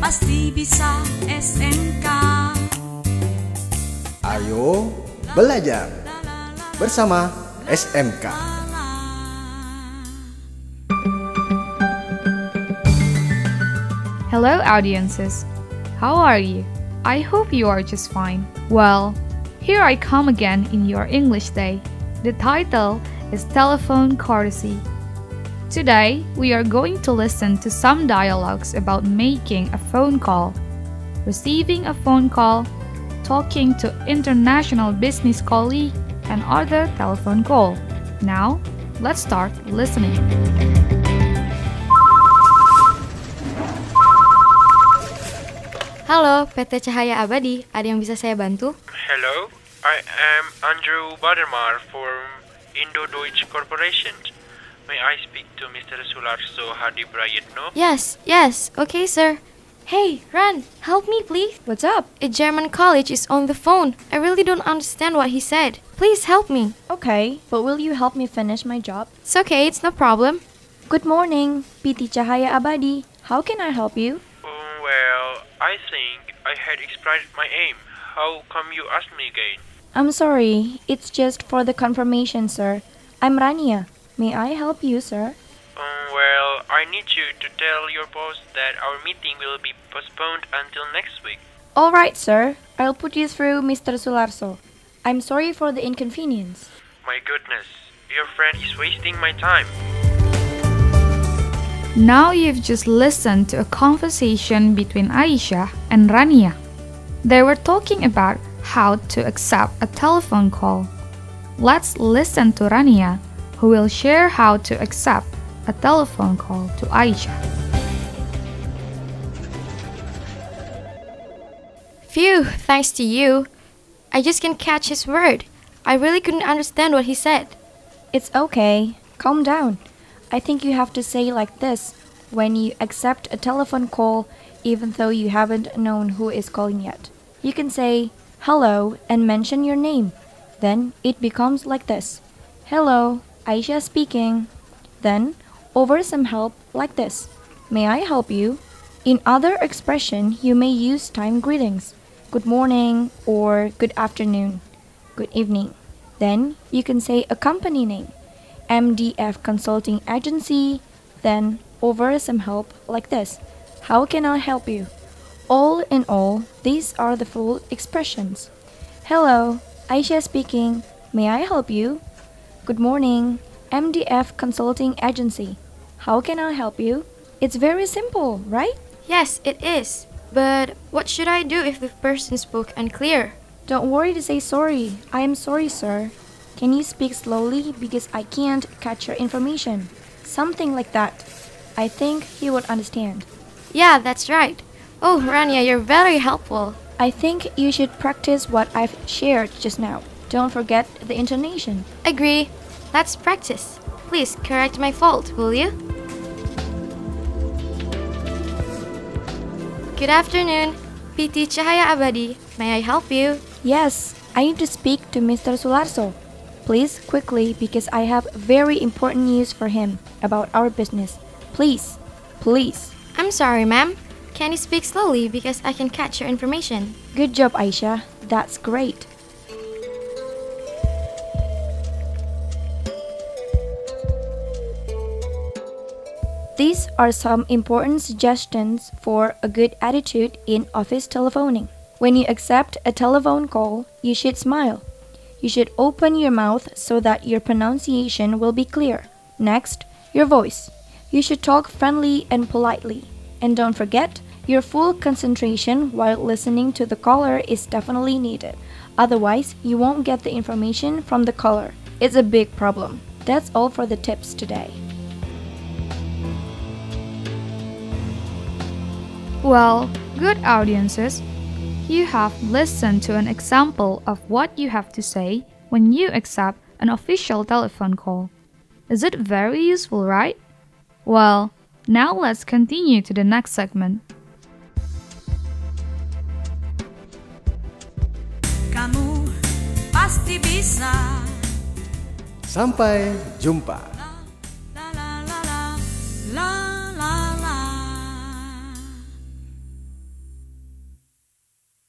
pasti bisa SMK. Ayo belajar bersama SMK. Hello, audiences. How are you? I hope you are just fine. Well, here I come again in your English Day. The title is Telephone Courtesy. Today, we are going to listen to some dialogues about making a phone call, receiving a phone call, talking to international business colleague, and other telephone call. Now, let's start listening. Halo, PT Cahaya Abadi. Ada yang bisa saya bantu? Hello, I am Andrew Badermar from Indo-Deutsche Corporation. May I speak to Mr. Sularso Hadi Prayitno? Yes, yes. Okay, sir. Hey, Ran, help me, please. What's up? A German college is on the phone. I really don't understand what he said. Please help me. Okay, but will you help me finish my job? It's okay, it's no problem. Good morning, PT Cahaya Abadi. How can I help you? Oh, well, I think I had expressed my aim. How come you ask me again? I'm sorry, it's just for the confirmation, sir. I'm Rania. May I help you, sir? Um, well, I need you to tell your boss that our meeting will be postponed until next week. All right, sir. I'll put you through Mr. Sularso. I'm sorry for the inconvenience. My goodness, your friend is wasting my time. Now you've just listened to a conversation between Aisha and Rania. They were talking about how to accept a telephone call. Let's listen to Rania, who will share how to accept a telephone call to Aisha. Phew, thanks to you. I just can't catch his word. I really couldn't understand what he said. It's okay. Calm down. I think you have to say like this when you accept a telephone call, even though you haven't known who is calling yet. You can say hello and mention your name. Then it becomes like this Hello, Aisha speaking. Then, over some help like this May I help you? In other expression, you may use time greetings. Good morning or good afternoon. Good evening. Then you can say a company name. MDF Consulting Agency. Then over some help like this. How can I help you? All in all, these are the full expressions. Hello, Aisha speaking. May I help you? Good morning, MDF Consulting Agency. How can I help you? It's very simple, right? Yes, it is. But what should I do if the person spoke unclear? Don't worry to say sorry. I am sorry, sir. Can you speak slowly because I can't catch your information? Something like that. I think he would understand. Yeah, that's right. Oh, Rania, you're very helpful. I think you should practice what I've shared just now. Don't forget the intonation. Agree. Let's practice. Please correct my fault, will you? Good afternoon. PT Cahaya Abadi. May I help you? Yes, I need to speak to Mr. Sularso. Please, quickly, because I have very important news for him about our business. Please, please. I'm sorry, ma'am. Can you speak slowly because I can catch your information? Good job, Aisha. That's great. These are some important suggestions for a good attitude in office telephoning. When you accept a telephone call, you should smile. You should open your mouth so that your pronunciation will be clear. Next, your voice. You should talk friendly and politely. And don't forget, your full concentration while listening to the caller is definitely needed. Otherwise, you won't get the information from the caller. It's a big problem. That's all for the tips today. Well, good audiences, you have listened to an example of what you have to say when you accept an official telephone call. Is it very useful, right? Well, now let's continue to the next segment. Kamu pasti bisa. Sampai jumpa.